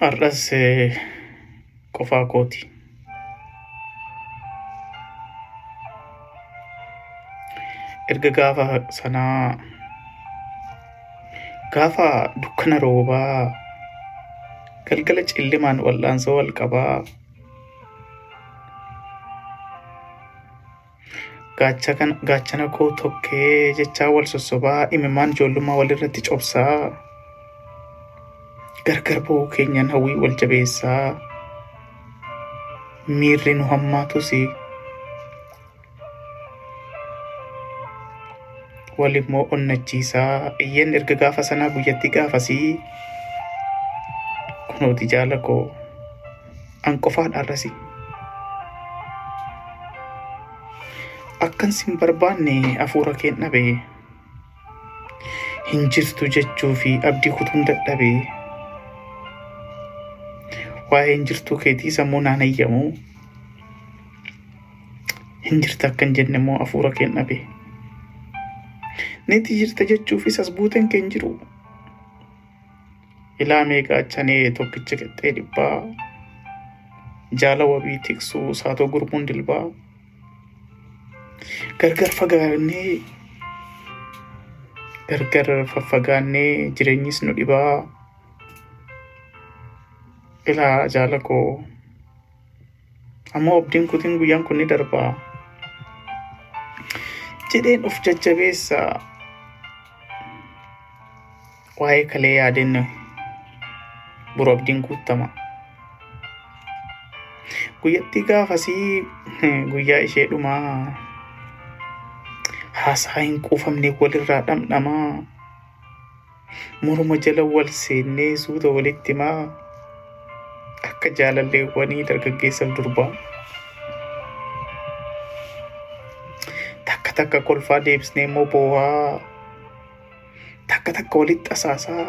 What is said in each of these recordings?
Har'as qofaa kooti. Erga gaafa sanaa gaafa dukkana roobaa galgala cillimaan wal'aansoo wal qabaa gaachana koo tokkee jechaa wal sossobaa imimmaan ijoollummaa walirratti cobsaa gargar ba'uu keenyan hawwii wal jabeessaa. Miirri nu hammaatus wal immoo onnachiisaa. Iyyan erga gaafa sanaa guyyatti gaafasii kunooti jaala koo. An qofaan arrasi. Akkan sin barbaanne hafuura keen dhabe hin jirtu jechuu fi abdii kutuun dadhabe waa'ee hin jirtuu keetii sammuu naan hayyamu hin jirta akkan jenne immoo hafuura keen dhabe niti jirta jechuufis as buuteen keen jiru. Ilaa meeqaachanee tokkicha qixxee dhibbaa jaala wabii tiksuu saatoo gurmuun dilbaa gargar fagaannee gargar faffagaannee jireenyis nu dhibaa ilaa jaala koo ammoo abdiin kutiin guyyaan kun ni darbaa jedheen of jajjabeessa waa'ee kalee yaadenne buru abdiin guuttama guyyatti gaafasii guyyaa ishee dhumaa haasaa hin quufamne walirraa dhamdhamaa morma jala wal seennee suuta walitti himaa akka jaalalleewwanii dargaggeessaaf durbaa takka takka kolfaa deebisnee immoo boo'aa takka takka walitti asaasaa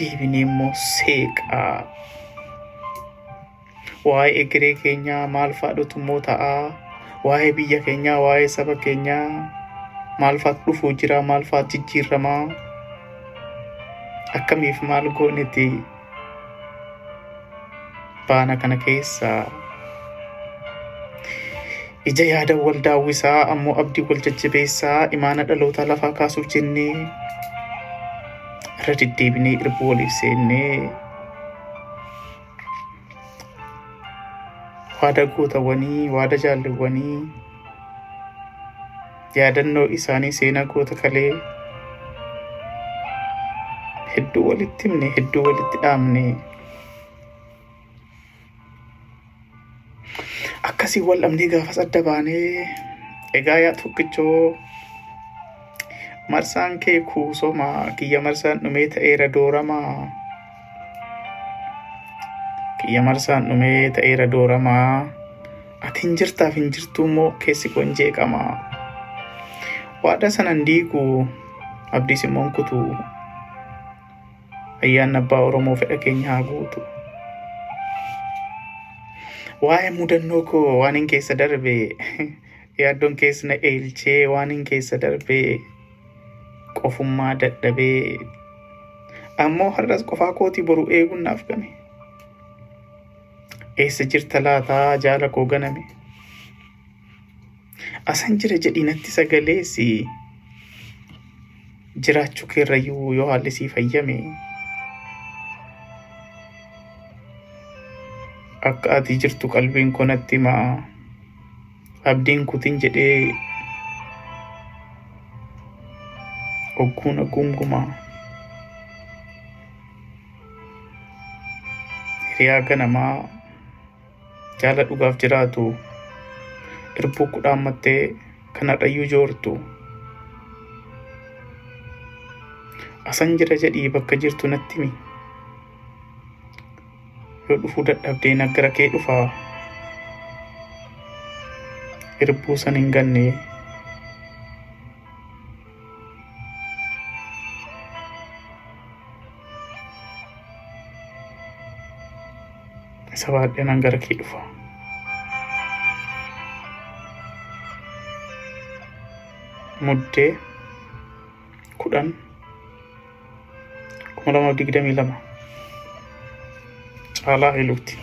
deebinee immoo seeqaa waa'ee egeree keenyaa maal faadhutu immoo ta'aa waa'ee biyya keenyaa waa'ee saba keenyaa maal faatu dhufuu jira maal faatu jijjiiramaa akkamiif maal gooneti baana kana keessaa ija yaada wal daawwisaa ammoo abdii wal jajjabeessaa imaana dhaloota lafaa kaasuuf jennee irra deddeebinee irbuu waliif seennee. Waada gootawwanii waada jaalleewwanii yaadannoo isaanii seenaa goota kalee hedduu walitti himne hedduu walitti dhaamne akkasii wal dhabnee gaafas adda baanee egaa yaa tokkichoo. Marsaan kee kuusoma kiyya marsaan dhumee ta'eera dooramaa kiyya marsaan dhumee ta'eera dooramaa ati hin jirtaaf hin jirtuu immoo keessi koo hin jeeqamaa waada sanan diigu abdiis immoo kutu. Ayyaanni abbaa oromoo fedha keenya haa guutu waa'ee mudannoo koo waan hin keessa darbe yaaddoon keessa na eelchee waan hin keessa darbe qofummaa dadhabee ammoo har'as qofaa kootii boru eeguun naaf game eessa jirta laataa jaala koo ganame asan jira jedhii natti sagaleessi jiraachuu keerrayyuu yoo haalli sii fayyame akka ati jirtu qalbiin koo natti himaa abdiin kutin jedhee ogguun aguungumaa hiriyaa ganamaa jaala dhugaaf jiraatu. Irbuu kudhaan mattee kana dhayyuu joortu. Asan jira jedhii bakka jirtu natti himi yoo dhufuu dadhabdee naggara kee dhufaa irbuu san hin ganne isa baadhee nan gara kee dhufa muddee kudhan kuma lamaaf digdamii lama على إلوتي.